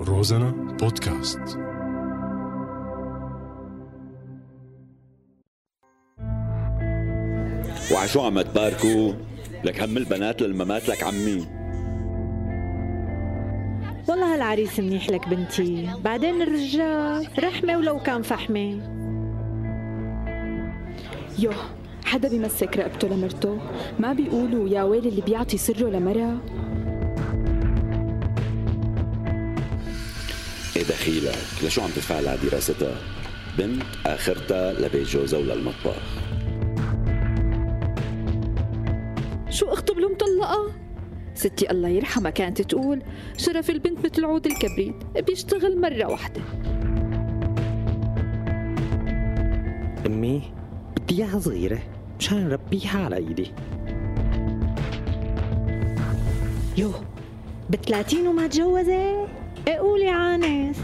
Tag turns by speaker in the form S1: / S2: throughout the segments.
S1: روزانا بودكاست.
S2: وعشو عم تباركوا لك هم البنات للممات لك عمي.
S3: والله هالعريس منيح لك بنتي. بعدين الرجال رحمة ولو كان فحمة.
S4: يوه حدا بيمسك رقبته لمرته؟ ما بيقولوا يا ويل اللي بيعطي سره لمرة
S2: إيه دخيلك لشو عم تدفع لها دراستها بنت آخرتها لبيت جوزها وللمطبخ
S4: شو اخته بلو مطلقة؟ ستي الله يرحمها كانت تقول شرف البنت مثل عود الكبريت بيشتغل مرة واحدة
S5: أمي بدي إياها صغيرة مشان نربيها على إيدي
S3: يو بثلاثين وما تجوزت؟ قولي عانس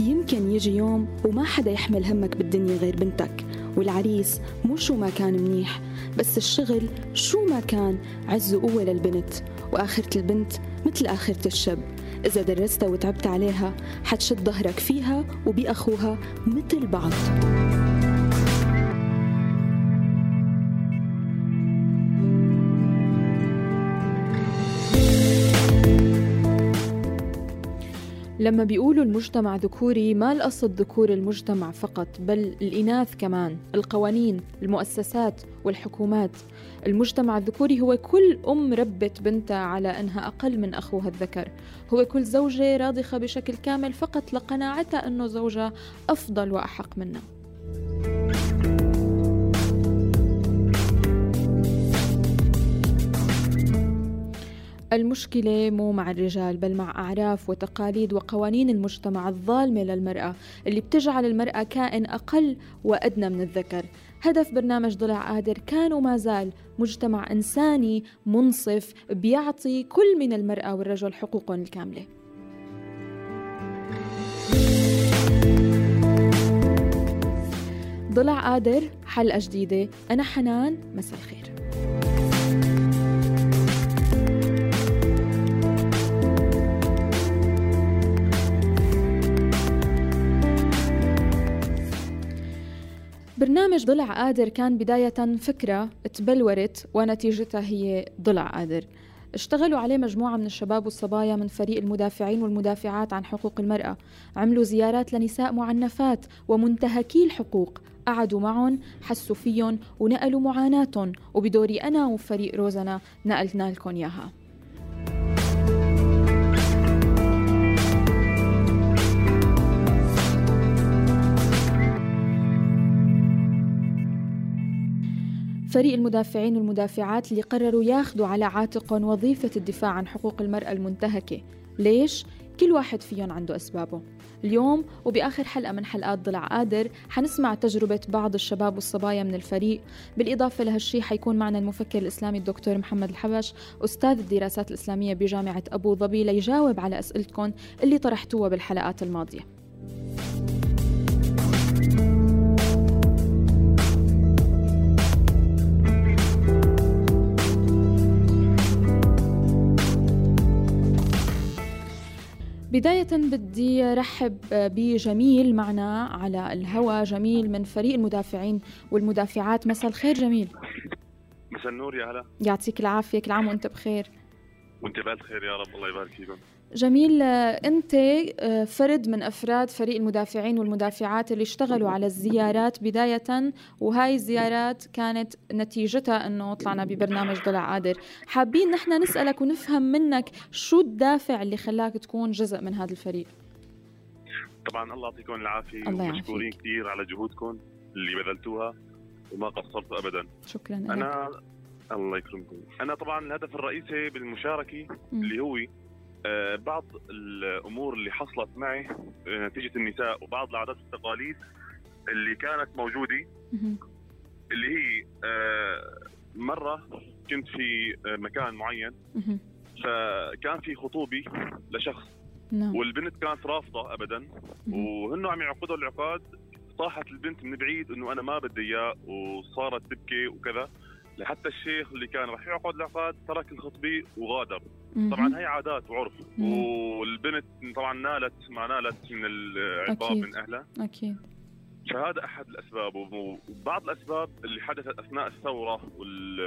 S4: يمكن يجي يوم وما حدا يحمل همك بالدنيا غير بنتك والعريس مو شو ما كان منيح بس الشغل شو ما كان عز وقوة للبنت وآخرة البنت مثل آخرة الشب إذا درستها وتعبت عليها حتشد ظهرك فيها وبأخوها مثل بعض. لما بيقولوا المجتمع ذكوري ما القصد ذكور المجتمع فقط بل الإناث كمان القوانين المؤسسات والحكومات. المجتمع الذكوري هو كل أم ربت بنتها على أنها أقل من أخوها الذكر. هو كل زوجة راضخة بشكل كامل فقط لقناعتها أنه زوجها أفضل وأحق منها. المشكلة مو مع الرجال بل مع أعراف وتقاليد وقوانين المجتمع الظالمة للمرأة اللي بتجعل المرأة كائن أقل وأدنى من الذكر. هدف برنامج ضلع قادر كان وما زال مجتمع إنساني منصف بيعطي كل من المرأة والرجل حقوقهم الكاملة. ضلع قادر حلقة جديدة أنا حنان مساء الخير. برنامج ضلع قادر كان بداية فكرة تبلورت ونتيجتها هي ضلع قادر. اشتغلوا عليه مجموعة من الشباب والصبايا من فريق المدافعين والمدافعات عن حقوق المرأة. عملوا زيارات لنساء معنفات ومنتهكي الحقوق قعدوا معهم حسوا فيهم ونقلوا معاناتهم. وبدوري أنا وفريق روزنا نقلنا لكم إياها. فريق المدافعين والمدافعات اللي قرروا ياخذوا على عاتقهم وظيفة الدفاع عن حقوق المرأة المنتهكة. ليش؟ كل واحد فيهم عنده أسبابه. اليوم وبآخر حلقة من حلقات ضلع قادر حنسمع تجربة بعض الشباب والصبايا من الفريق. بالإضافة لهالشي حيكون معنا المفكر الإسلامي الدكتور محمد الحبش أستاذ الدراسات الإسلامية بجامعة أبو ظبي ليجاوب على أسئلتكم اللي طرحتوها بالحلقات الماضية. بداية بدي رحب بجميل معنا على الهوا. جميل من فريق المدافعين والمدافعات. مساء الخير جميل.
S6: مساء النور يا هلا.
S4: يعطيك العافية. كل عام وأنت بخير.
S6: وأنت بألف خير يا رب. الله يبارك فيكم.
S4: جميل أنت فرد من أفراد فريق المدافعين والمدافعات اللي اشتغلوا على الزيارات بداية وهاي الزيارات كانت نتيجتها إنه طلعنا ببرنامج ضلع قادر حابين نحن نسألك ونفهم منك شو الدافع اللي خلاك تكون جزء من هذا الفريق؟
S6: طبعا الله يعطيكم العافية
S4: الله
S6: ومشكورين. كثير على جهودكم اللي بذلتوها وما قصرتوا ابدا.
S4: شكرا لك.
S6: أنا الله يكرمكم. أنا طبعا الهدف الرئيسي
S4: بالمشاركة.
S6: اللي هو آه، بعض الأمور اللي حصلت معي آه، نتيجة النساء وبعض العادات والتقاليد اللي كانت
S4: موجودة.
S6: اللي هي آه، مرة كنت في آه، مكان معين. فكان في خطوبة لشخص
S4: نعم
S6: والبنت كانت رافضة ابدا. وهنو عم يعقدوا العقاد صاحت البنت من بعيد إنه أنا ما بدي إياه وصارت تبكي وكذا لحتى الشيخ اللي كان راح يعقد العقد ترك الخطبة وغادر. طبعا هي عادات وعرف. والبنت طبعا نالت ما نالت من العقاب. من أهلها.
S4: أكيد.
S6: فهذا أحد الأسباب وبعض الأسباب اللي حدثت أثناء الثورة وال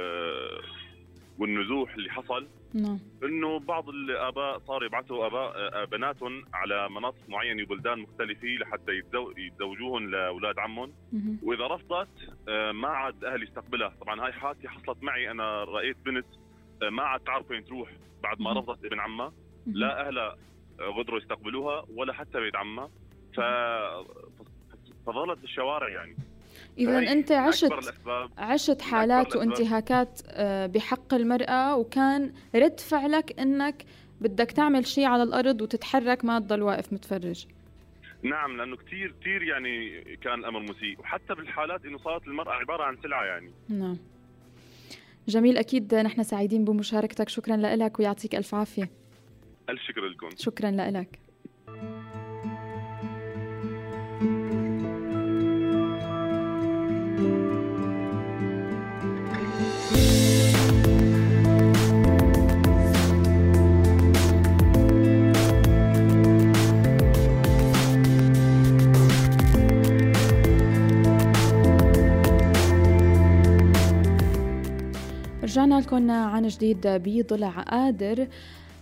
S6: والنزوح اللي حصل
S4: نعم.
S6: إنه بعض الآباء صاروا يبعثوا اباء بناتهم على مناطق معينة وبلدان مختلفة لحتى يتزو- يتزوجوهم لأولاد عمهم.
S4: مهم.
S6: وإذا رفضت آه، ما عاد أهل يستقبلها. طبعا هاي حادثة حصلت معي. أنا رأيت بنت آه، ما عاد تعرف وين تروح. بعد ما. رفضت ابن عمها. لا اهلها قدروا يستقبلوها ولا حتى بيت عمها ف فظلت بالشوارع يعني.
S4: أنت
S6: من
S4: عشت عشت حالات. وانتهاكات آه، بحق المرأة وكان رد فعلك إنك بدك تعمل شيء على الأرض وتتحرك ما تضل واقف متفرج.
S6: نعم لأنه كثير كثير يعني كان الأمر مسيء. وحتى بالحالات إنه صارت المرأة عبارة عن سلعة يعني.
S4: نعم. جميل أكيد نحن سعيدين بمشاركتك. شكرا لك ويعطيك ألف عافية.
S6: ألف شكر لكم.
S4: شكرا لك لكم عن جديد بضلع قادر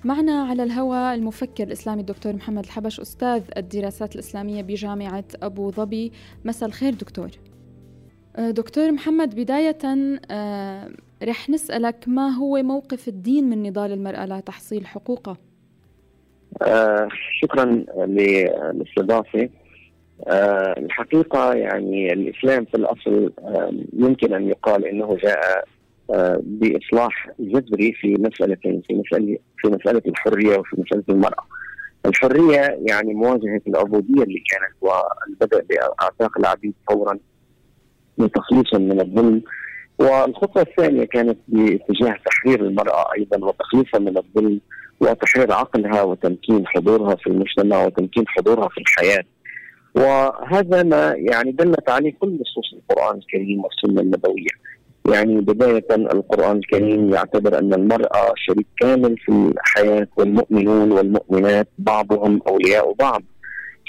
S4: معنا على الهواء المفكر الإسلامي الدكتور محمد الحبش أستاذ الدراسات الإسلامية بجامعة أبو ظبي. مساء الخير دكتور. آه، دكتور محمد بداية آه، رح نسألك ما هو موقف الدين من نضال المرأة لتحصيل حقوقها
S7: آه شكرا للاستضافة. آه الحقيقة يعني الإسلام في الأصل آه يمكن أن يقال إنه جاء بإصلاح جذري في مسالتين في مساله في مسألة الحرية وفي مسألة المرأة. الحرية يعني مواجهة العبودية اللي كانت والبدء بإعتاق العبيد فورا لتخليصهم من الظلم والخطوة الثانية كانت باتجاه تحرير المرأة أيضا وتخليصها من الظلم وتحرير عقلها وتمكين حضورها في المجتمع وتمكين حضورها في الحياة. وهذا ما يعني دلت عليه كل نصوص القرآن الكريم والسنة النبوية. يعني بداية القرآن الكريم يعتبر أن المرأة شريك كامل في الحياة والمؤمنون والمؤمنات بعضهم أولياء بعض.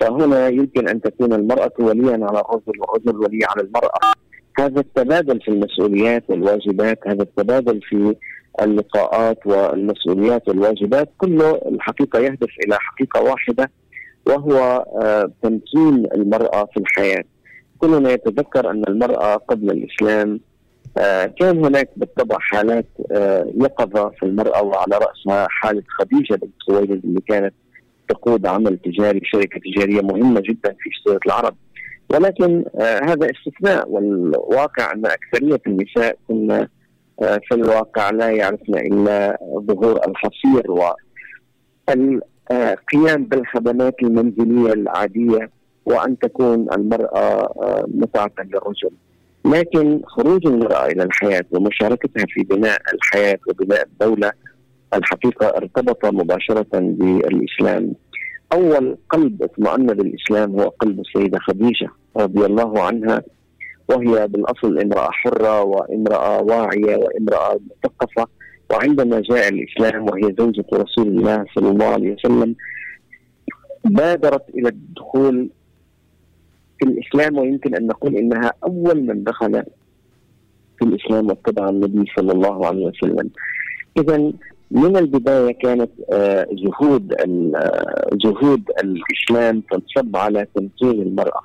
S7: فهنا يمكن أن تكون المرأة وليا على الرجل والرجل ولي على المرأة. هذا التبادل في المسؤوليات والواجبات، هذا التبادل في اللقاءات والمسؤوليات والواجبات كله الحقيقة يهدف إلى حقيقة واحدة وهو تمكين المرأة في الحياة. كلنا يتذكر أن المرأة قبل الإسلام كان هناك بالطبع حالات يقظة في المرأة وعلى رأسها حالة خديجة بنت خويلد اللي كانت تقود عمل تجاري بشركه تجارية مهمة جدا في جزيره العرب. ولكن هذا استثناء والواقع أن أكثرية النساء كنا في الواقع لا يعرفن إلا ظهور الحصير والقيام بالخدمات المنزلية العادية وأن تكون المرأة متعة للرجل. لكن خروج المرأة إلى الحياة ومشاركتها في بناء الحياة وبناء الدولة الحقيقة ارتبط مباشرة بالإسلام. أول قلب اطمأن بالاسلام هو قلب السيدة خديجة رضي الله عنها وهي بالأصل امرأة حرة وامرأة واعية وامرأة مثقفة وعندما جاء الإسلام وهي زوجة رسول الله صلى الله عليه وسلم بادرت إلى الدخول في الإسلام ويمكن أن نقول إنها أول من دخل في الإسلام واتبع النبي صلى الله عليه وسلم. اذا من البداية كانت جهود جهود الإسلام تنصب على تمكين المرأة.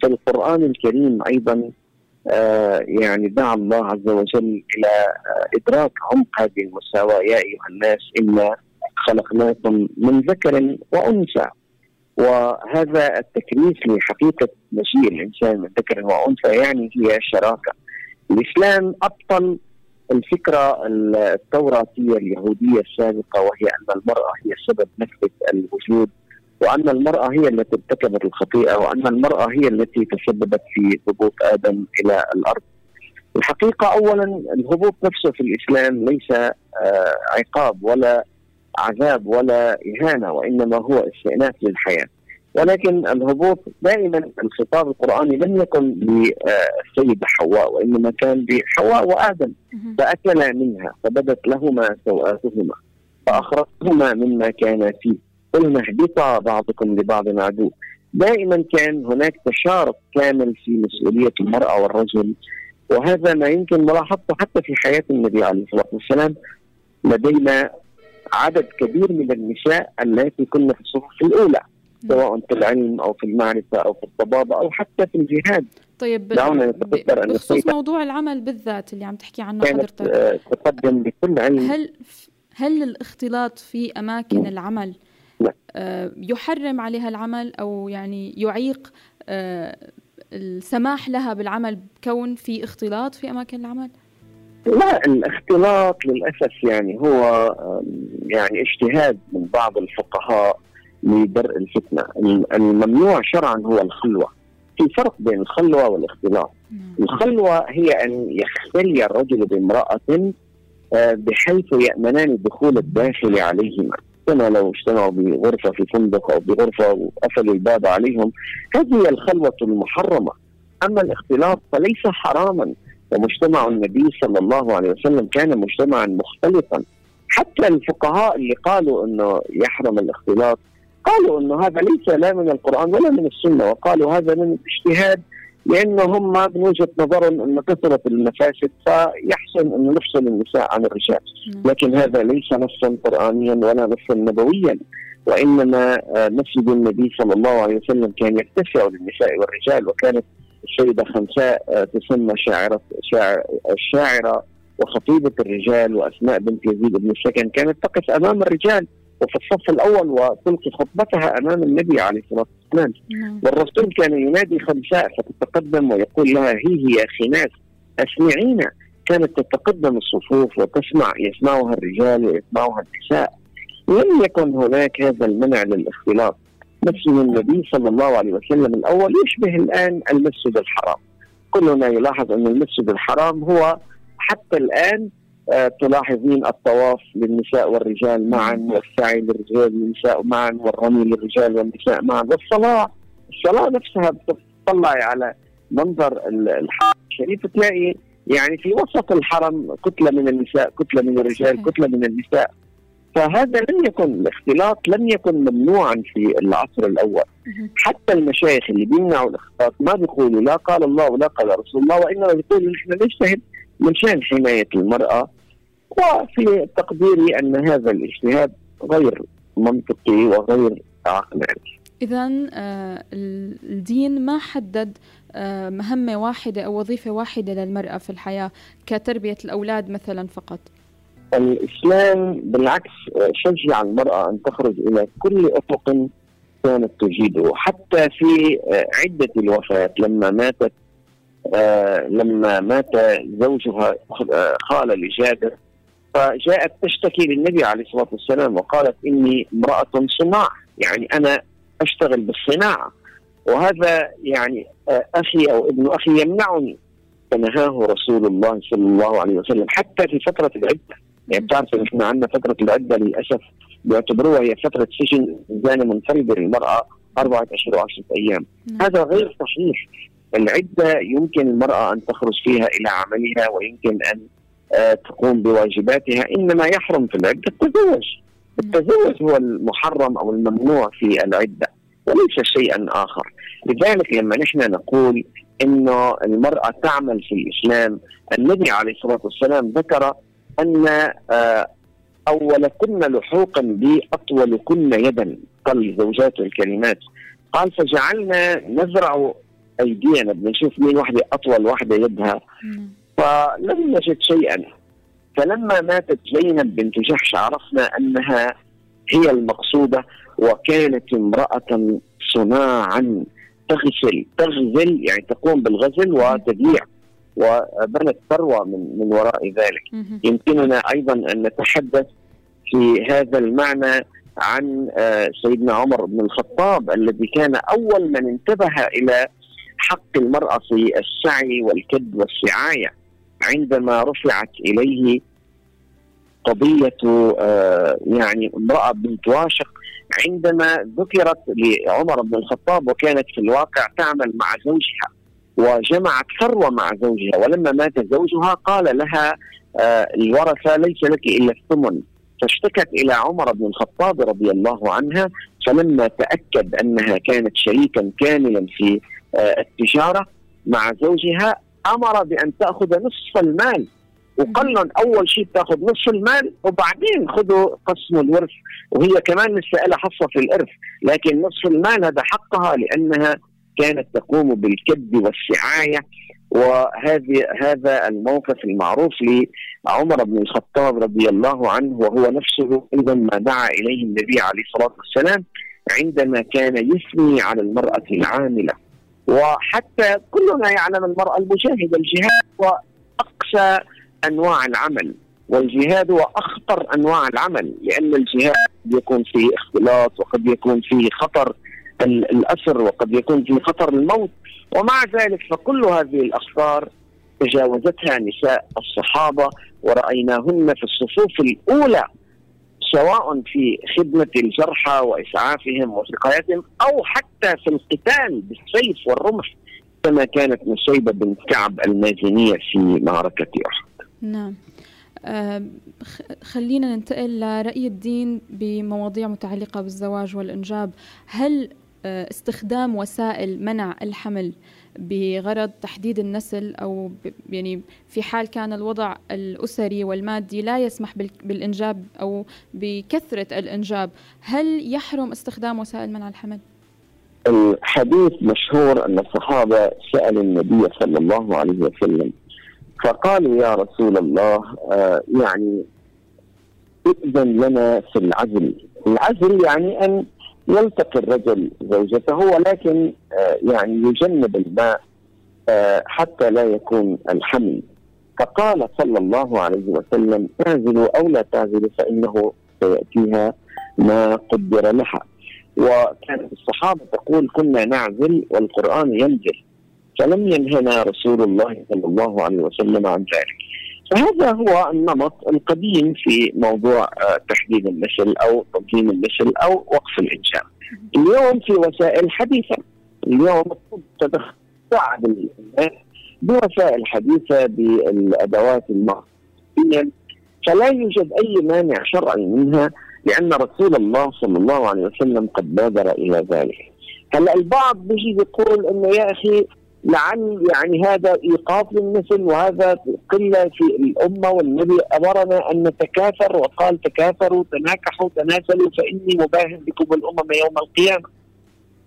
S7: في القرآن الكريم أيضا آه يعني دعا الله عز وجل إلى آه إدراك عمق هذه المساواة يا أيها الناس إنا خلقناكم من ذكر وأنثى وهذا التكريس لحقيقة مجيء الإنسان من ذكر وأنثى يعني هي شراكة الإسلام أبطل الفكرة التوراتية اليهودية السابقة وهي أن المرأة هي سبب نكبة الوجود وأن المرأة هي التي ارتكبت الخطيئة وأن المرأة هي التي تسببت في هبوط آدم إلى الأرض. الحقيقة اولا الهبوط نفسه في الإسلام ليس عقاب ولا عذاب ولا إهانة وإنما هو استئناف للحياة. ولكن الهبوط دائما الخطاب القرآني لم يكن للسيدة حواء وإنما كان بحواء وآدم. فأكلا منها فبدت لهما سوآتهما فأخرجهما مما كان فيه قلنا اهبطا بعضكم لبعض عدو دائما كان هناك تشارك كامل في مسؤولية المرأة والرجل وهذا ما يمكن ملاحظته حتى في حياة النبي عليه الصلاة والسلام لدينا عدد كبير من النساء التي كن في الصفوف الأولى سواء في العلم أو في المعرفة أو في الطبابة أو حتى في الجهاد
S4: طيب
S7: دعونا نتذكر أن
S4: بخصوص موضوع العمل بالذات اللي عم تحكي عنه حضرتك
S7: آه، تقدم بكل علم
S4: هل هل الاختلاط في أماكن العمل
S7: لا.
S4: آه، يحرم عليها العمل أو يعني يعيق آه، السماح لها بالعمل بكون في اختلاط في أماكن العمل؟
S7: لا الاختلاط للأسف يعني هو يعني اجتهاد من بعض الفقهاء لدرء الفتنة، الممنوع شرعا هو الخلوة. في فرق بين الخلوة والاختلاط. الخلوة هي أن يختلي الرجل بامرأة آه، بحيث يأمنان الدخول الداخلي عليهما. كما لو اجتمعوا بغرفة في فندق أو بغرفة وقفلوا الباب عليهم هذه هي الخلوة المحرمة. أما الاختلاط فليس حراما ومجتمع النبي صلى الله عليه وسلم كان مجتمعا مختلطا حتى الفقهاء اللي قالوا إنه يحرم الاختلاط قالوا إنه هذا ليس لا من القرآن ولا من السنة وقالوا هذا من اجتهاد لأنه هم من وجهة نظرهم إنه كثرت المفاسد فيحسن إنه نفصل النساء عن الرجال
S4: نعم.
S7: لكن هذا ليس نصا قرانيا ولا نصا نبويا وإنما آه، مسجد النبي صلى الله عليه وسلم كان يتسع للنساء والرجال وكانت السيده خنساء آه، تسمى شاعره شاعر الشاعرة وخطيبة الرجال وأسماء بنت يزيد بن السكن كانت تقف أمام الرجال وفي الصف الأول وتلقي خطبتها أمام النبي عليه الصلاة والسلام.
S4: نعم.
S7: والرسول كان ينادي خنساء فتتقدم ويقول لها هي هي خناس أسمعينا. كانت تتقدم الصفوف وتسمع يسمعها الرجال ويسمعها النساء. لم يكن هناك هذا المنع للاختلاط. مسجد النبي صلى الله عليه وسلم الأول يشبه الآن المسجد الحرام. كلنا يلاحظ أن المسجد الحرام هو حتى الآن آه، تلاحظين الطواف للنساء والرجال معا والسعي للرجال والنساء معا والرمي للرجال والنساء معا. والصلاة الصلاة نفسها بتطلعي على منظر ال- الحرم الشريف. تلاقي يعني في وسط الحرم كتلة من النساء كتلة من الرجال. كتلة من النساء. فهذا لم يكن الاختلاط لم يكن ممنوعا في العصر
S4: الأول.
S7: حتى المشايخ اللي بيمنعوا الاختلاط ما بيقولوا لا قال الله ولا قال رسول الله وإنما بيقولوا نحن نجتهد من شان حماية المرأة وفي تقديري أن هذا الاجتهاد غير منطقي وغير عقلاني.
S4: اذا آه، ال- الدين ما حدد آه، مهمة واحدة أو وظيفة واحدة للمرأة في الحياة كتربية الأولاد مثلا فقط.
S7: الإسلام بالعكس شجع المرأة أن تخرج إلى كل أفق كانت تجيده حتى في عدة الوفاه لما ماتت آه، لما مات زوجها آه، خال لجابر فجاءت تشتكي للنبي عليه الصلاة والسلام وقالت إني امرأة صناع يعني أنا أشتغل بالصناعة. وهذا يعني آه، أخي أو ابن أخي يمنعني فنهاه رسول الله صلى الله عليه وسلم حتى في فترة العدة. يعني بتعرف إن إحنا عندنا فترة العدة للأسف بيعتبروها هي فترة سجن زانه منفردة للمرأة أربعة اشهر وعشرة أيام.
S4: نعم.
S7: هذا غير صحيح. العدة يمكن المرأة أن تخرج فيها إلى عملها ويمكن أن آه، تقوم بواجباتها إنما يحرم في العدة التزوج. التزوج هو المحرم أو الممنوع في العدة وليس شيئا آخر. لذلك لما نحن نقول إنه المرأة تعمل في الإسلام النبي عليه الصلاة والسلام ذكر أن آه، اولكن لحوقا بي اطولكن يدا قال زوجاته الكلمات. قال فجعلنا نزرع أيدينا بنشوف مين واحدة أطول واحدة يدها. فلم نجد شيئا. فلما ماتت زينب بنت جحش عرفنا أنها هي المقصودة وكانت امرأة صناعا تغسل تغزل يعني تقوم بالغزل وتبيع. وبنت ثروة من من وراء ذلك. يمكننا أيضا أن نتحدث في هذا المعنى عن آه، سيدنا عمر بن الخطاب الذي كان أول من انتبه إلى حق المرأة في السعي والكد والسعاية عندما رفعت إليه قضية آه، يعني امرأة بنت واشق عندما ذكرت لعمر بن الخطاب وكانت في الواقع تعمل مع زوجها وجمعت ثروة مع زوجها. ولما مات زوجها قال لها آه، الورثة ليس لك إلا الثمن. فاشتكت إلى عمر بن الخطاب رضي الله عنها فلما تأكد أنها كانت شريكا كاملا في آه، التجارة مع زوجها أمر بأن تأخذ نصف المال. وقال أول شيء تأخذ نصف المال وبعدين خذوا قسم الورث. وهي كمان لسه لها حصة في الإرث لكن نصف المال هذا حقها لأنها كانت تقوم بالكد والسعاية وهذه هذا الموقف المعروف لعمر بن الخطاب رضي الله عنه وهو نفسه أيضا ما دعا إليه النبي عليه الصلاة والسلام عندما كان يثني على المرأة العاملة. وحتى كلنا يعلم المرأة المجاهده الجهاد واقسى أنواع العمل والجهاد هو أخطر أنواع العمل لأن الجهاد يكون فيه اختلاط وقد يكون فيه خطر. الأسر وقد يكون فيه خطر الموت. ومع ذلك فكل هذه الاخطار تجاوزتها نساء الصحابة ورأيناهن في الصفوف الأولى سواء في خدمة الجرحى وإسعافهم وسقايتهم أو حتى في القتال بالسيف والرمح كما كانت نسيبه بنت كعب المازنية في معركة أحد.
S4: نعم. آه، خلينا ننتقل لرأي الدين بمواضيع متعلقة بالزواج والإنجاب. هل استخدام وسائل منع الحمل بغرض تحديد النسل أو يعني في حال كان الوضع الأسري والمادي لا يسمح بالإنجاب أو بكثرة الإنجاب، هل يحرم استخدام وسائل منع الحمل؟
S7: الحديث مشهور أن الصحابة سألوا النبي صلى الله عليه وسلم فقالوا يا رسول الله آه يعني ائذن لنا في العزل العزل يعني أن يلتقي الرجل زوجته ولكن آه يعني يجنب الماء آه حتى لا يكون الحمل. فقال صلى الله عليه وسلم اعزلوا أو لا تعزلوا فإنه سيأتيها ما قدر لها. وكانت الصحابة تقول كنا نعزل والقرآن ينزل. فلم ينهنا رسول الله صلى الله عليه وسلم عن ذلك. فهذا هو النمط القديم في موضوع آه، تحديد النسل أو تنظيم النسل أو وقف الانجاب. اليوم في وسائل حديثة اليوم تساعد الناس بوسائل حديثة بالأدوات المعرفيه فلا يوجد أي مانع شرعي منها لأن رسول الله صلى الله عليه وسلم قد بادر إلى ذلك. هلأ البعض بيجي يقول إنه يا أخي لعل يعني هذا إيقاف للنسل وهذا قلة في الأمة والنبي أمرنا أن نتكاثر وقال تكاثروا تناكحوا تناسلوا فإني مباهم بكم الأمم يوم القيامة.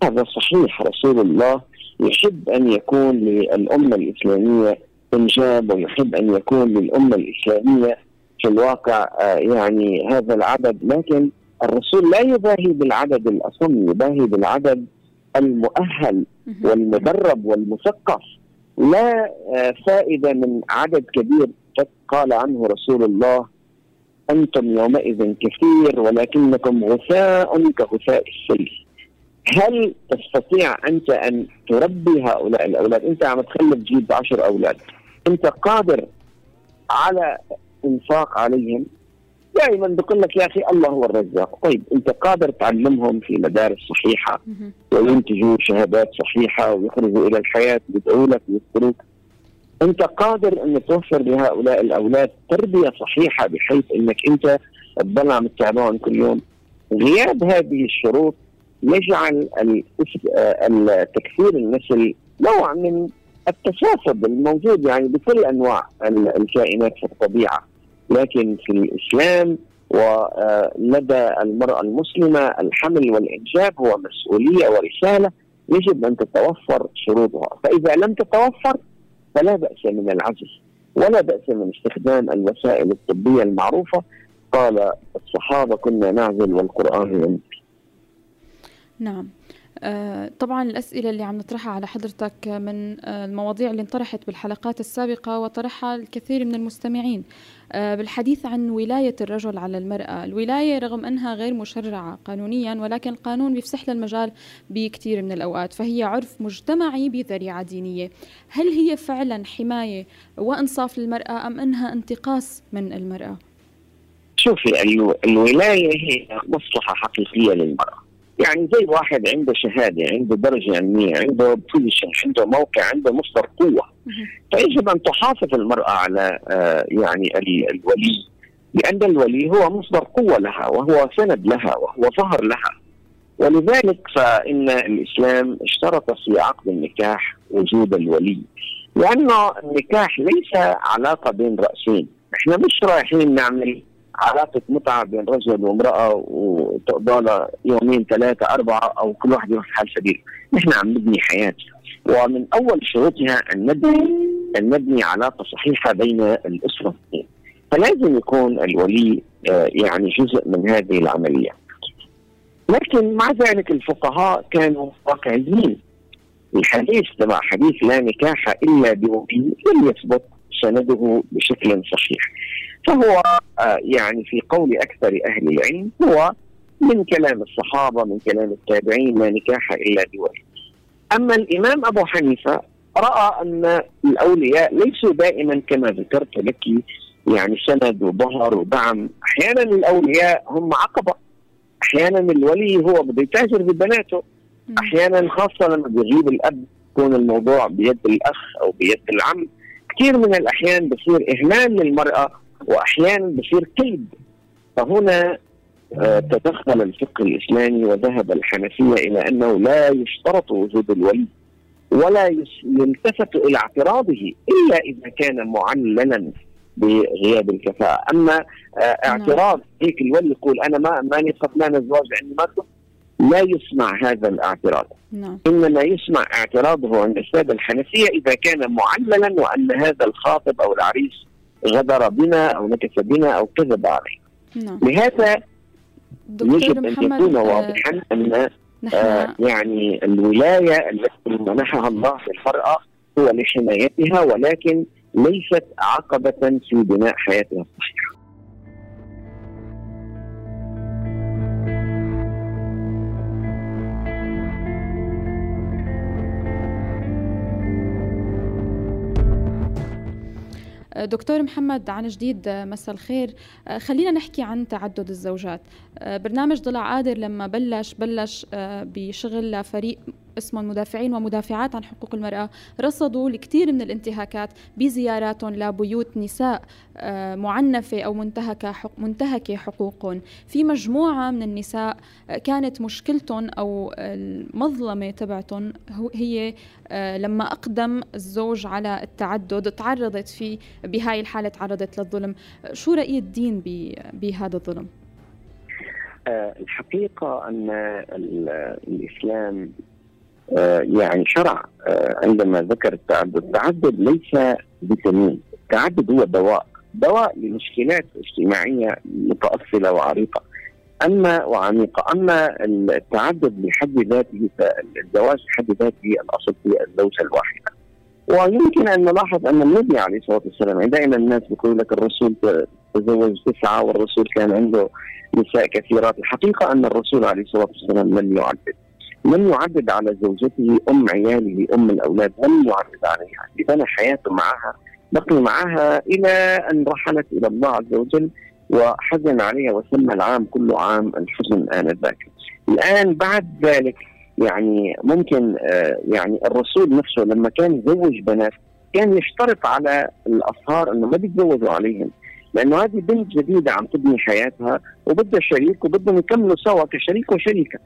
S7: هذا صحيح رسول الله يحب أن يكون للأمة الإسلامية إنجاب ويحب أن يكون للأمة الإسلامية في الواقع آه، يعني هذا العدد لكن الرسول لا يباهي بالعدد الأصم يباهي بالعدد المؤهل والمدرب والمثقف لا آه، فائدة من عدد كبير. قال عنه رسول الله أنتم يومئذ كثير ولكنكم غثاء كغثاء السيل. هل تستطيع أنت أن تربي هؤلاء الأولاد؟ أنت عم تخلف جيب عشر أولاد. أنت قادر على إنفاق عليهم؟ دائما بقول لك يا أخي الله هو الرزاق، طيب أنت قادر تعلمهم في مدارس صحيحة وينتجوا شهادات صحيحة ويخرجوا إلى الحياة يدعوا لك ويذكروك. أنت قادر أن توفر لهؤلاء الأولاد تربية صحيحة بحيث أنك أنت تضل عم تتابعهم كل يوم. غياب هذه الشروط يجعل التكثير النسل نوع من التشافد الموجود يعني بكل أنواع الكائنات في الطبيعة. لكن في الإسلام ولدى المرأة المسلمة الحمل والإنجاب هو مسؤوليه ورسالة يجب أن تتوفر شروطها، فإذا لم تتوفر فلا بأس من العزل ولا بأس من استخدام الوسائل الطبية المعروفة. قال الصحابة كنا نعزل والقرآن ينزل.
S4: نعم. طبعا الأسئلة اللي عم نطرحها على حضرتك من آه، المواضيع اللي انطرحت بالحلقات السابقة وطرحها الكثير من المستمعين. آه، بالحديث عن ولاية الرجل على المرأة. الولاية رغم أنها غير مشرعة قانونيا ولكن القانون بيفسح لها المجال بكثير من الأوقات فهي عرف مجتمعي بذريعة دينية. هل هي فعلا حماية وإنصاف للمرأة أم أنها انتقاص من المرأة؟
S7: شوفي الو- الولاية هي مصلحة حقيقية للمرأة. يعني زي واحد عنده شهادة عنده درجة علمية عنده بوزيشن عنده موقع عنده مصدر قوة. فيجب أن تحافظ المرأة على آه، يعني ال- الولي لأن الولي هو مصدر قوة لها وهو سند لها وهو ظهر لها. ولذلك فإن الإسلام اشترط في عقد النكاح وجود الولي. لأنه النكاح ليس علاقة بين رأسين. إحنا مش رايحين نعمل علاقة متعة بين رجل وامرأة وتقضى يومين ثلاثة أربعة أو كل واحد يروح حال سبيل نحن عم نبني حياة. ومن أول شروطها أن نبني أن نبني علاقة صحيحة بين الاثنين فلازم يكون الولي آه، يعني جزء من هذه العملية. لكن مع ذلك الفقهاء كانوا واقعيين. الحديث تبع حديث لا نكاح إلا بولي لم يثبت سنده بشكل صحيح. فهو آه، يعني في قول أكثر أهل العلم هو من كلام الصحابة من كلام التابعين لا نكاح إلا بولي أما الإمام أبو حنيفة رأى أن الأولياء ليسوا دائما كما ذكرت لك يعني سند وظهر ودعم. أحيانا الأولياء هم عقبة. أحيانا الولي هو بده يتاجر ببناته. أحيانا خاصة لما بيغيب الأب يكون الموضوع بيد الأخ أو بيد العم. كثير من الأحيان بصير اهمال للمرأة وأحيانا بصير كيد فهنا آه، تدخل الفقه الإسلامي وذهب الحنفية إلى أنه لا يشترط وجود الولي ولا يلتفت إلى اعتراضه إلا إذا كان معللا بغياب الكفاءة، أما آه، اعتراض هيك الولي يقول أنا ما ماني قبلان الزواج لأني ما كنت لا يسمع هذا الاعتراض.
S4: نعم.
S7: إنما يسمع اعتراضه عند السادة الحنفية إذا كان معللا وأن هذا الخاطب أو العريس غدر بنا أو نكث بنا أو كذب علينا
S4: نعم.
S7: لهذا يجب
S4: أن
S7: يكون
S4: آه،
S7: واضحا أن آه يعني الولاية التي منحها الله للمراه هو لحمايتها ولكن ليست عقبة في بناء حياتها الصحيحة.
S4: دكتور محمد عن جديد مساء الخير. آه، خلينا نحكي عن تعدد الزوجات. آه، برنامج ضلع قادر لما بلش بلش آه، بشغل لفريق اسمه المدافعين ومدافعات عن حقوق المرأة رصدوا الكثير من الانتهاكات بزياراتهم لبيوت نساء آه، معنفة أو منتهكة منتهكة حقوقهم في مجموعة من النساء آه، كانت مشكلتهم أو المظلمة تبعتهم هي آه، لما أقدم الزوج على التعدد تعرضت فيه بهاي الحالة تعرضت للظلم شو رأي الدين بهذا الظلم؟
S7: الحقيقة أن ال- الإسلام يعني شرع آه، عندما ذكر التعدد التعدد ليس فيتامين التعدد هو دواء دواء لمشكلات اجتماعية متأصلة وعريقة. أما وعميقة أما التعدد بحد ذاته فالزواج بحد ذاته الأصل هي الزوجة الواحدة. ويمكن أن نلاحظ أن النبي عليه الصلاة والسلام دائما الناس بيقول لك الرسول تزوج تسعة والرسول كان عنده نساء كثيرات. الحقيقة أن الرسول عليه الصلاة والسلام لم يعدد. لم يعدد على زوجته أم عياله أم الأولاد لم يعدد عليها بنى حياته معها بقي معها إلى أن رحلت إلى الله عز وجل وحزن عليها وسمى العام كله عام الحزن آنذاك الآن بعد ذلك يعني ممكن آه يعني الرسول نفسه لما كان يزوج بنات كان يشترط على الأصهار أنه ما بيتزوجوا عليهم لأنه هذه بنت جديدة عم تبني حياتها وبدها شريك وبدهم يكملوا سوا كشريك وشريكة.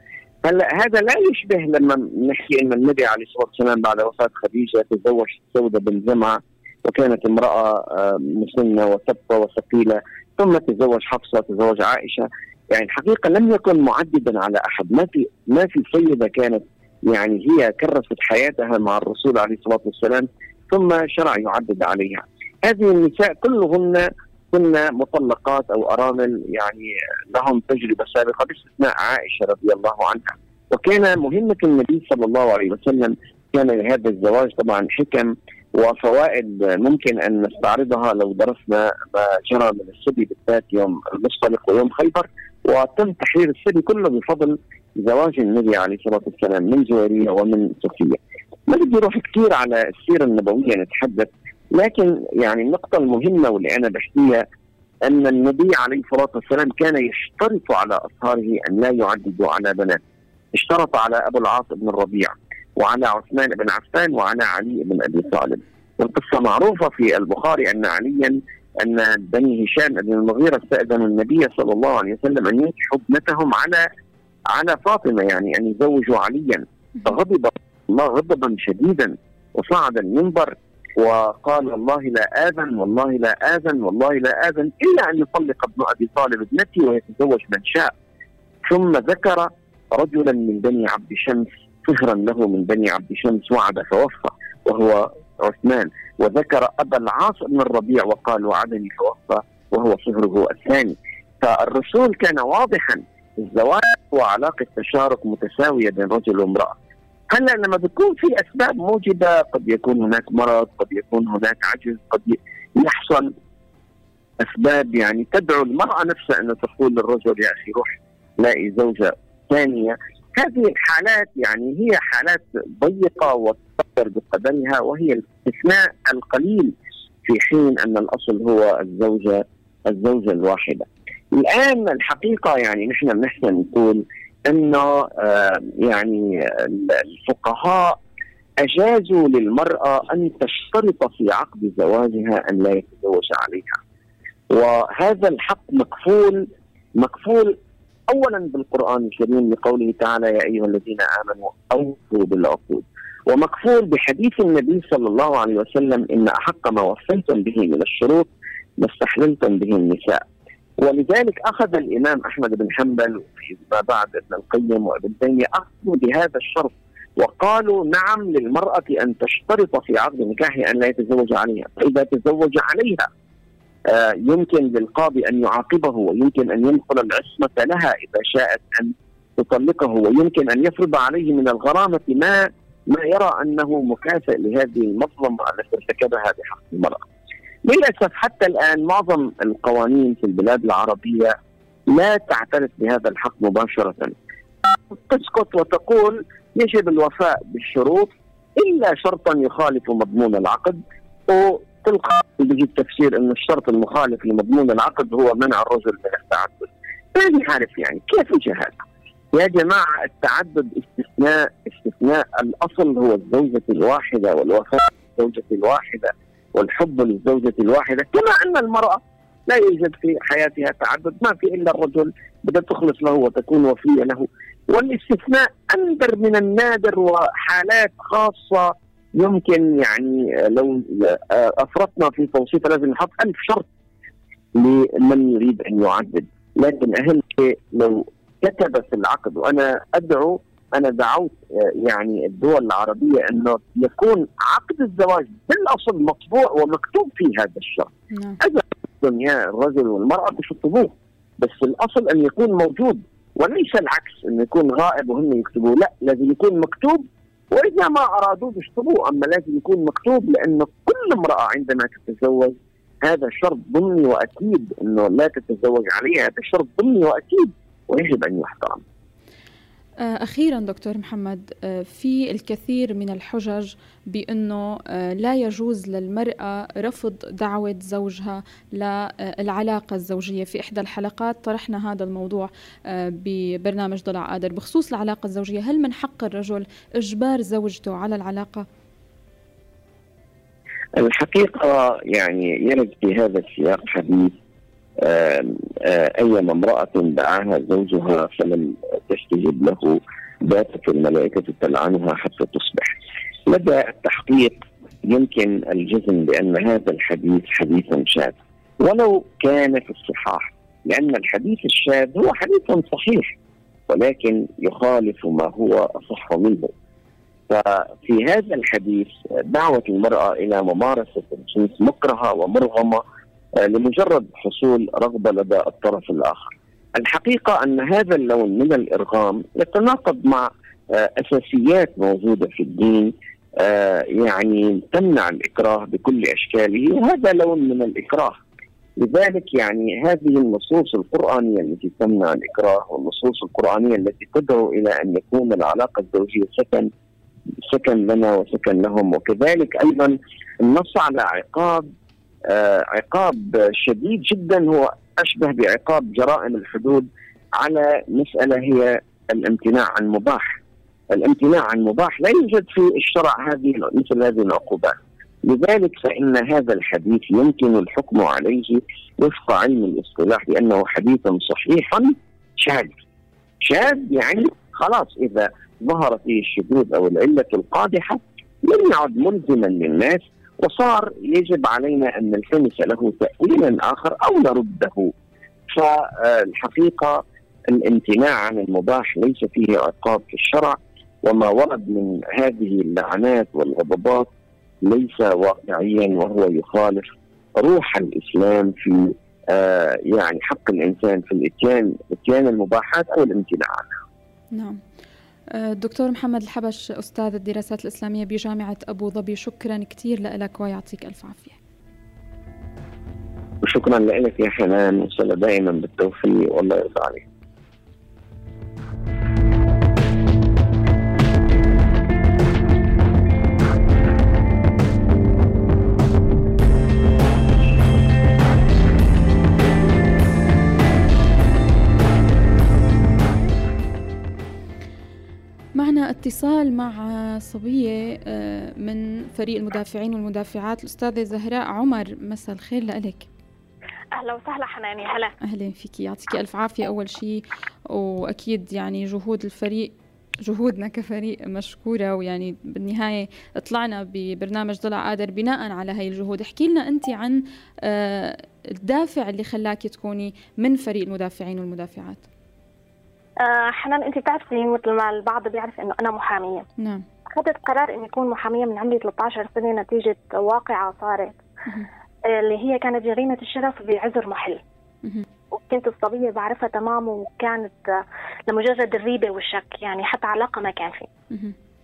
S7: هلا هذا لا يشبه لما نحكي ان النبي عليه الصلاة والسلام بعد وفاة خديجة تزوج سودة بن زمعة وكانت امرأة آه، مسنة وثبته وثقيلة ثم تزوج حفصة تزوج عائشة يعني الحقيقة لم يكن معددا على أحد ما في ما في سيدة كانت يعني هي كرست حياتها مع الرسول عليه الصلاة والسلام ثم شرع يعدد عليها. هذه النساء كلهن كن مطلقات أو أرامل يعني لهم تجربة سابقة باستثناء عائشة رضي الله عنها وكان مهمة النبي صلى الله عليه وسلم كان لهذا الزواج طبعا حكم وفوائد ممكن أن نستعرضها لو درسنا ما جرى من السبي بالذات يوم المصطلق ويوم خيبر وتم تحرير السبي كله بفضل زواج النبي عليه الصلاة والسلام من جويريه ومن صفيه. ما بدي أروح كثير على السيرة النبوية نتحدث لكن يعني النقطة المهمة واللي أنا بحكيها أن النبي عليه الصلاة والسلام كان يشترط على أصهاره أن لا يعددوا على بنات. اشترط على أبو العاص بن الربيع وعلى عثمان بن عفان وعلى علي بن أبي طالب. والقصة معروفة في البخاري أن عليا أن بني هشام بن المغيرة استأذنوا النبي صلى الله عليه وسلم أن ينكحوا ابنتهم على على فاطمة يعني أن يزوجوا عليا. فغضب الله غضبا شديدا وصعد المنبر وقال والله لا آذن والله لا آذن والله لا آذن إلا أن يطلق ابن أبي طالب ابنتي ويتزوج من شاء. ثم ذكر رجلا من بني عبد شمس صهرا له من بني عبد شمس وعد فوفى وهو عثمان. وذكر أبا العاص بن الربيع وقال وعدني فوفى وهو صهره الثاني. فالرسول كان واضحا الزواج وعلاقة تشارك متساوية بين رجل وامرأة. هلا لما بيكون في أسباب موجبة قد يكون هناك مرض قد يكون هناك عجز قد يحصل أسباب يعني تدعو المرأة نفسها أن تقول للرجل يا أخي روح لاقي زوجة ثانية هذه الحالات يعني هي حالات ضيقة وتقدر بقدرها وهي الاستثناء القليل في حين أن الأصل هو الزوجة الزوجة الواحدة. الآن الحقيقة يعني نحن بنحسن نقول انه يعني الفقهاء أجازوا للمرأة أن تشترط في عقد زواجها أن لا يتزوج عليها. وهذا الحق مكفول مكفول اولا بالقرآن الكريم لقوله تعالى يا أيها الذين آمنوا أوفوا بالعقود. ومكفول بحديث النبي صلى الله عليه وسلم إن أحق ما وفيتم به من الشروط ما استحللتم به النساء. ولذلك أخذ الإمام أحمد بن حنبل فيما بعد ابن القيم وابن تيمية أخذوا بهذا الشرط وقالوا نعم للمرأة أن تشترط في عقد نكاحها أن لا يتزوج عليها، فإذا تزوج عليها آه يمكن للقاضي أن يعاقبه ويمكن أن ينقل العصمة لها إذا شاءت أن تطلقه ويمكن أن يفرض عليه من الغرامة ما ما يرى أنه مكافئ لهذه المظلمة التي ارتكبها بحق المرأة. للأسف حتى الآن معظم القوانين في البلاد العربية لا تعترف بهذا الحق مباشرة. تسكت وتقول يجب الوفاء بالشروط إلا شرطا يخالف مضمون العقد وتلقى بيجي التفسير إن الشرط المخالف لمضمون العقد هو منع الرجل من التعدد. ما نعرف يعني كيف يجي هذا؟ يا جماعة التعدد استثناء استثناء الأصل هو الزوجة الواحدة والوفاء بالزوجه الواحدة والحب للزوجة الواحدة. كما أن المرأة لا يوجد في حياتها تعدد ما في إلا الرجل بدها تخلص له وتكون وفية له. والاستثناء أندر من النادر وحالات خاصة. يمكن يعني لو أفرطنا في توصيفها لازم نحط ألف شرط لمن يريد أن يعدد لكن أهم شيء لو كتب في العقد وأنا أدعو أنا دعوت آه، يعني الدول العربية أنه يكون عقد الزواج بالأصل مطبوع ومكتوب فيه هذا الشرط. نعم. اذا الدنيا الرجل والمرأة بيشطبوه بس الأصل أن يكون موجود وليس العكس انه يكون غائب وهم يكتبوه لا لازم يكون مكتوب وإذا ما أرادوه يشطبوه أما لازم يكون مكتوب لأنه كل امرأة عندما تتزوج هذا شرط ضمني وأكيد أنه لا تتزوج عليها هذا شرط ضمني وأكيد ويجب أن يحترم.
S4: آه، أخيرا دكتور محمد آه، في الكثير من الحجج بأنه آه، لا يجوز للمرأة رفض دعوة زوجها للعلاقة الزوجية في إحدى الحلقات طرحنا هذا الموضوع ببرنامج ضلع قادر بخصوص العلاقة الزوجية هل من حق الرجل إجبار زوجته على العلاقة؟
S7: الحقيقة يعني يرد في هذا السياق حديث أيما امرأة دعاها زوجها فلم تستجب له باتت الملائكة تلعنها حتى تصبح. لدى التحقيق يمكن الجزم بأن هذا الحديث حديث شاذ. ولو كان في الصحاح لأن الحديث الشاذ هو حديث صحيح ولكن يخالف ما هو أصح منه. ففي هذا الحديث دعوة المرأة إلى ممارسة الجنس مكرهة ومرغمة آه، لمجرد حصول رغبة لدى الطرف الآخر. الحقيقة أن هذا اللون من الإرغام يتناقض مع آه، أساسيات موجودة في الدين آه، يعني تمنع الإكراه بكل أشكاله وهذا لون من الإكراه. لذلك يعني هذه النصوص القرآنية التي تمنع الإكراه والنصوص القرآنية التي تدعو إلى أن يكون العلاقة الزوجية سكن سكن لنا وسكن لهم وكذلك أيضا النص على عقاب آه، عقاب شديد جدا هو أشبه بعقاب جرائم الحدود على مسألة هي الامتناع عن مباح. الامتناع عن مباح لا يوجد في الشرع هذه مثل هذه العقوبات. لذلك فإن هذا الحديث يمكن الحكم عليه وفق علم الاصطلاح بانه حديث صحيح شاذ. شاذ يعني خلاص إذا ظهر فيه الشذوذ أو العلة القادحة لم يعد ملزما للناس وصار يجب علينا أن نلتمس له تاويلا آخر أو نرده فالحقيقة الامتناع عن المباح ليس فيه عقاب في الشرع وما ورد من هذه اللعنات والغضبات ليس واقعيا وهو يخالف روح الإسلام في آه يعني حق الإنسان في الإتيان إتيان المباحات أو الامتناع عنها.
S4: نعم. الدكتور محمد الحبش أستاذ الدراسات الإسلامية بجامعة أبو ظبي شكرا كثير لك ويعطيك ألف عافية.
S7: وشكرا لك يا حنان وصلى دائما بالتوفيق والله يرضى عليك.
S4: اتصال مع صبية آه، من فريق المدافعين والمدافعات الأستاذة زهراء عمر. مساء الخير لك.
S8: أهلا وسهلا حناني. هلا.
S4: أهلا فيك يعطيك ألف عافية أول شيء وأكيد يعني جهود الفريق جهودنا كفريق مشكورة ويعني بالنهاية طلعنا ببرنامج ضلع قادر بناء على هاي الجهود. احكي لنا أنت عن آه، الدافع اللي خلاكي تكوني من فريق المدافعين والمدافعات.
S8: آه حنان أنت بتعرفي مثل ما البعض بيعرف إنه أنا محامية.
S4: نعم.
S8: أخذت قرار إني أكون محامية من عمري 13 سنة نتيجة واقعة صارت آه اللي هي كانت جريمة الشرف بعذر محل. وكنت الصبية بعرفها تمام وكانت آه لمجرد الريبة والشك يعني حتى علاقة ما كان في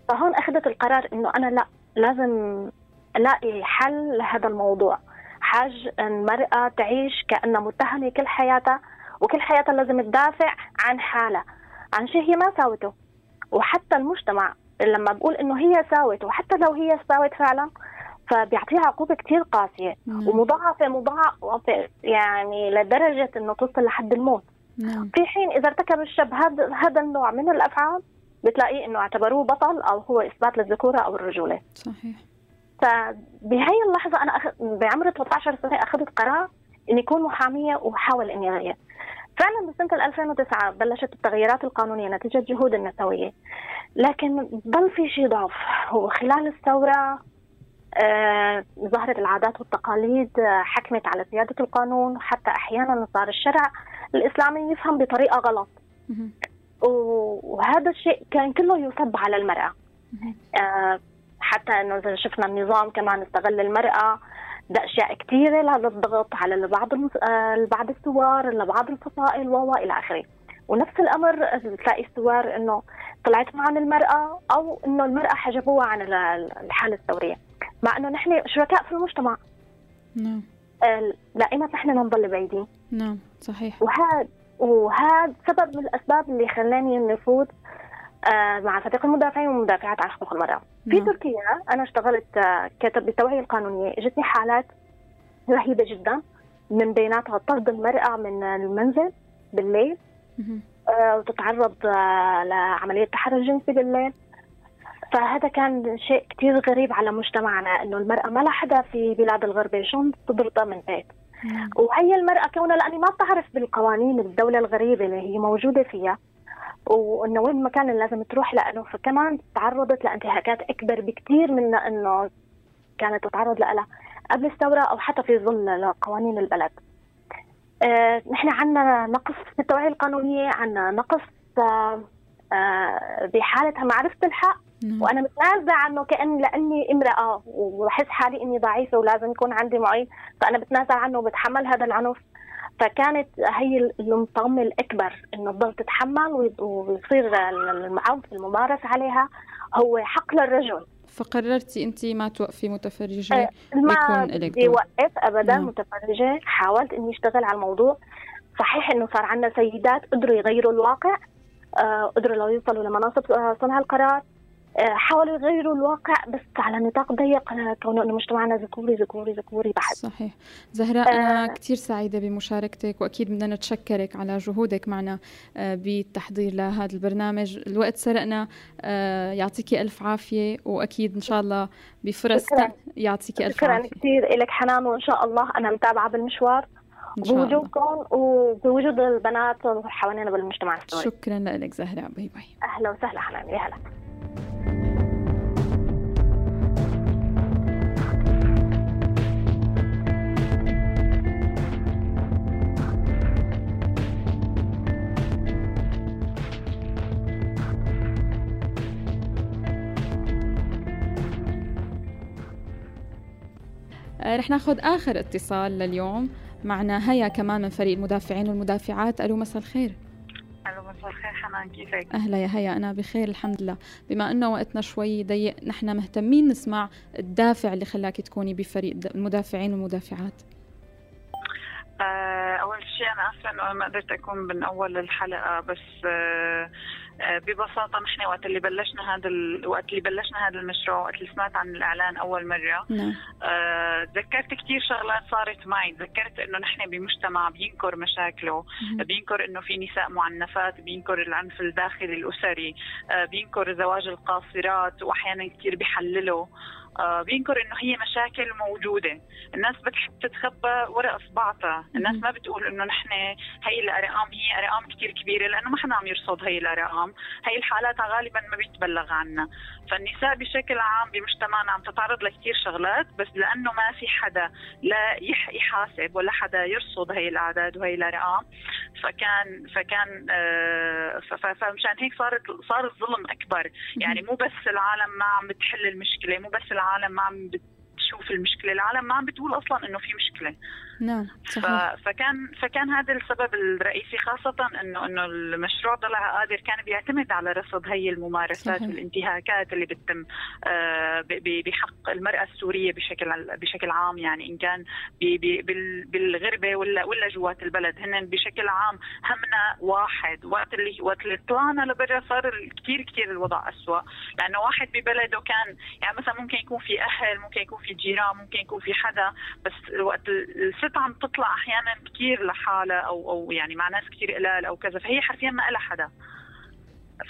S8: فهون أخذت القرار إنه أنا لا لازم ألاقي حل لهذا الموضوع. حاج المراه تعيش كأنها متهمة كل حياتها وكل حياتها لازم تدافع عن حالها عن شيء هي ما ساوته. وحتى المجتمع لما بقول إنه هي ساوت وحتى لو هي ساوت فعلا فبيعطيها عقوبة كثير قاسية.
S4: نعم.
S8: ومضاعفة مضاعفة يعني لدرجة إنه توصل لحد الموت.
S4: نعم.
S8: في حين إذا ارتكب الشاب هذا هذا النوع من الأفعال بتلاقيه إنه اعتبروه بطل أو هو إثبات للذكورة أو الرجولة.
S4: صحيح.
S8: فبهي اللحظة أنا أخ... بعمر 13 سنة أخذت قرار إني أكون محامية وأحاول إني أغير. فعلا بسنة 2009 بلشت التغييرات القانونية نتيجة جهود النسوية. لكن ضل في شيء ضعف. هو خلال الثورة آه ظهرت العادات والتقاليد آه حكمت على سيادة القانون. حتى أحيانا صار الشرع الإسلامي يفهم بطريقة غلط. وهذا الشيء كان كله يصب على المرأة. آه حتى إنه شفنا النظام كمان استغل المرأة باشياء كثيره للضغط على بعض بعض الثوار لبعض الفصائل و إلى آخره. ونفس الأمر تلاقي الثوار إنه طلعت معهم المرأة أو إنه المرأة حجبوها عن الحالة الثوريه مع إنه نحن شركاء في المجتمع.
S4: نعم.
S8: دائما نحن نضل بعيدين.
S4: نعم صحيح.
S8: وهذا وهذا سبب من الأسباب اللي خلاني نفوت آه، مع فريق المدافعين والمدافعات عن حقوق المرأة في
S4: نعم.
S8: تركيا أنا اشتغلت آه، كاتب بالتوعية القانونية اجتني حالات رهيبة جدا من بيناتها طرد المرأة من المنزل بالليل آه، وتتعرض لعملية تحرش جنسي بالليل فهذا كان شيء كثير غريب على مجتمعنا إنه المرأة ما لها حدا في بلاد الغربة شلون تضربها من بيت
S4: نعم.
S8: وهي المرأة كونها لأني ما بتعرف بالقوانين الدولة الغريبة اللي هي موجودة فيها وإنه وين المكان اللي لازم تروح لأنه فكمان تعرضت لانتهاكات أكبر بكثير من إنه كانت تتعرض لها قبل الثورة أو حتى في ظل قوانين البلد. آه، نحن عندنا نقص في التوعية القانونية، عندنا نقص آه، آه، بحاله معرفه الحق
S4: نعم.
S8: وأنا متنازعة عنه كأن لأني امرأة وبحس حالي إني ضعيفة ولازم يكون عندي معين فأنا بتنازع عنه وبتحمل هذا العنف فكانت هي المطمة الأكبر إنه تضل تتحمل ويصير المعود في الممارسة عليها هو حق للرجل
S4: فقررتي انت ما توقفي متفرجه أه
S8: ما بدي وقف ابدا نعم. متفرجه حاولت إني أشتغل على الموضوع. صحيح إنه صار عندنا سيدات قدروا يغيروا الواقع آه قدروا لو يوصلوا لمناصب صنع القرار. حاولوا يغيروا الواقع بس على نطاق ضيق كونه إنه مجتمعنا ذكوري ذكوري ذكوري بحت
S4: صحيح. زهراء أنا آه كثير سعيدة بمشاركتك وأكيد بدنا نتشكرك على جهودك معنا آه بالتحضير لهذا البرنامج. الوقت سرقنا آه يعطيكي ألف عافية وأكيد إن شاء الله بفرص يعطيكي ألف
S8: شكرا عافية. شكرا كثير لك حنان وإن شاء الله أنا متابعة بالمشوار بوجودكم وبوجود البنات حوالينا بالمجتمع السوري.
S4: شكرا لك زهراء. باي باي.
S8: أهلا وسهلا حنان. يا هلا.
S4: رح ناخذ آخر اتصال لليوم معنا هيا كمان من فريق المدافعين والمدافعات ألو مساء الخير
S9: ألو مساء الخير حنان كيفك؟
S4: أهلا يا هيا أنا بخير الحمد لله، بما إنه وقتنا شوي ضيق نحن مهتمين نسمع الدافع اللي خلاك تكوني بفريق المدافعين والمدافعات.
S9: آه، أول شيء أنا اسفه إنه ما قدرت أكون من أول الحلقة بس آه، آه، ببساطه نحن وقت اللي بلشنا هذا وقت اللي بلشنا هذا المشروع وقت اللي سمعت عن الإعلان أول مرة. نعم. تذكرت كثير شغلات صارت معي. تذكرت إنه نحن بمجتمع بينكر مشاكله. بينكر إنه في نساء معنفات بينكر العنف الداخلي الأسري. بينكر زواج القاصرات وأحيانا كثير بيحلله. آه، بينكر إنه هي مشاكل موجودة. الناس بتحب تتخبى وراء اصبعتها الناس ما بتقول إنه نحن هي الأرقام هي أرقام كثير كبيرة لأنه ما حدا عم يرصد هي الأرقام. هي الحالات غالبا ما بيتبلغ عنها. فالنساء بشكل عام بمجتمعنا عم تتعرض لكثير شغلات بس لأنه ما في حدا لا يحاسب ولا حدا يرصد هي الأعداد وهي الأرقام. فكان فكان آه، فمشان هيك صارت صار الظلم أكبر. يعني مو بس العالم ما عم بتحل المشكلة مو بس العالم ما عم بتشوف المشكلة العالم ما عم بتقول أصلا إنه في مشكلة.
S4: نعم صحيح.
S9: فكان فكان هذا السبب الرئيسي خاصة إنه إنه المشروع ضلع قادر كان بيعتمد على رصد هي الممارسات صحيح. والانتهاكات اللي بتتم آه، بحق المرأة السورية بشكل بشكل عام يعني إن كان بالغربة ولا ولا جوات البلد هن بشكل عام همنا واحد وقت اللي وقت اللي طلعنا لبرا صار كثير كثير الوضع أسوأ لأنه واحد ببلده كان يعني مثلا ممكن يكون في أهل ممكن يكون في جيران ممكن يكون في حدا بس وقت الست عم تطلع أحيانا كثير لحالها أو أو يعني مع ناس كثير قلال أو كذا فهي حرفيا ما لها حدا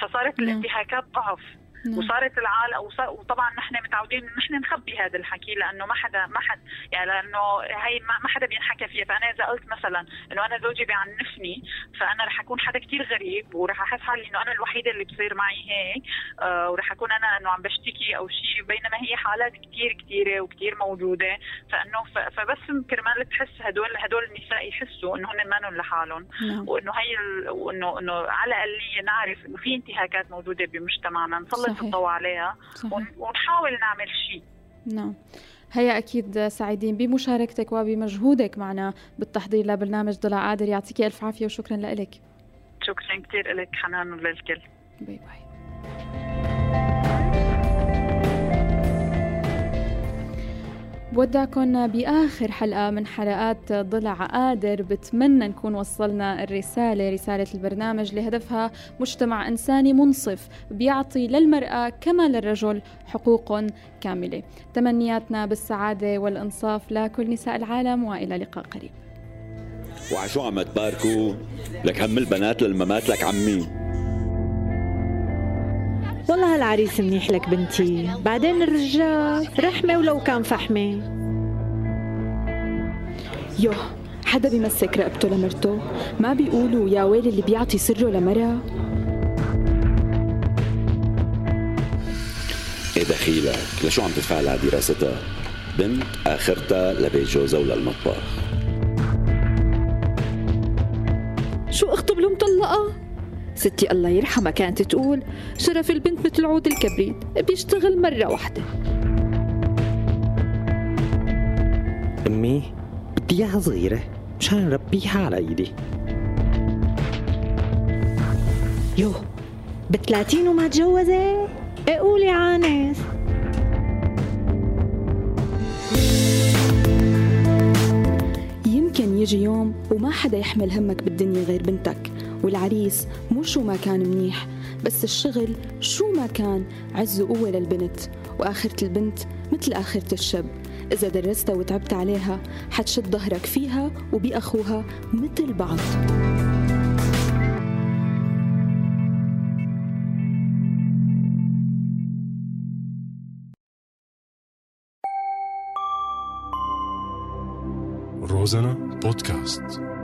S9: فصارت نعم. الانتهاكات ضعف نعم. وصارت العالم وطبعا نحن متعودين نحن نخبي هذا الحكي لأنه ما حدا ما حد يعني لأنه هي ما حدا بينحكى فيها فأنا إذا قلت مثلا إنه أنا زوجي بيعنفني فأنا رح أكون حدا كثير غريب ورح أحس حالي إنه أنا الوحيدة اللي بصير معي هيك آه ورح أكون أنا إنه عم بشتكي أو شيء بينما هي حالات كثير كثيره وكثير موجودة فإنه فبس كرمال تحس هدول هدول النساء يحسوا إنه هن مانن لحالهم نعم. وإنه هي وانه إنه على الأقل نعرف إنه في انتهاكات موجودة بمجتمعنا نسلط نسلط الضوء عليها صحيح. ونحاول نعمل شيء.
S4: نعم. هيا أكيد سعيدين بمشاركتك وبمجهودك معنا بالتحضير لبرنامج ضلع قادر. يعطيك ألف عافية وشكرا لك
S9: شكرا كثير لك حنان وللكل.
S4: باي باي. بودعكم بآخر حلقة من حلقات ضلع قادر بتمنى نكون وصلنا الرسالة رسالة البرنامج لهدفها مجتمع إنساني منصف بيعطي للمرأة كما للرجل حقوق كاملة. تمنياتنا بالسعادة والإنصاف لكل نساء العالم وإلى لقاء قريب.
S2: وعشو عم تباركوا لك هم البنات للممات لك عمي.
S3: والله هالعريس منيح لك بنتي. بعدين الرجال رحمة ولو كان فحمة.
S4: يوه حدا بيمسك رقبته لمرته؟ ما بيقولوا يا ويل اللي بيعطي سره لمرة
S2: إيه دخيلك؟ لشو عم تدفع على دراستها؟ بنت آخرتها لبيت جوزها وللمطبخ.
S10: ستي الله يرحمها كانت تقول. شرف البنت مثل عود الكبريت بيشتغل مرة واحدة.
S5: أمي بدي إياها صغيرة مشان نربيها على إيدي.
S3: يو بثلاثين وما تجوزت؟ إيه قولي عانس.
S4: يمكن يجي يوم وما حدا يحمل همك بالدنيا غير بنتك. والعريس مو شو ما كان منيح بس الشغل شو ما كان عز وقوة للبنت وآخرة البنت مثل آخرة الشب إذا درستها وتعبت عليها حتشد ظهرك فيها وبأخوها مثل بعض.
S1: روزانا بودكاست.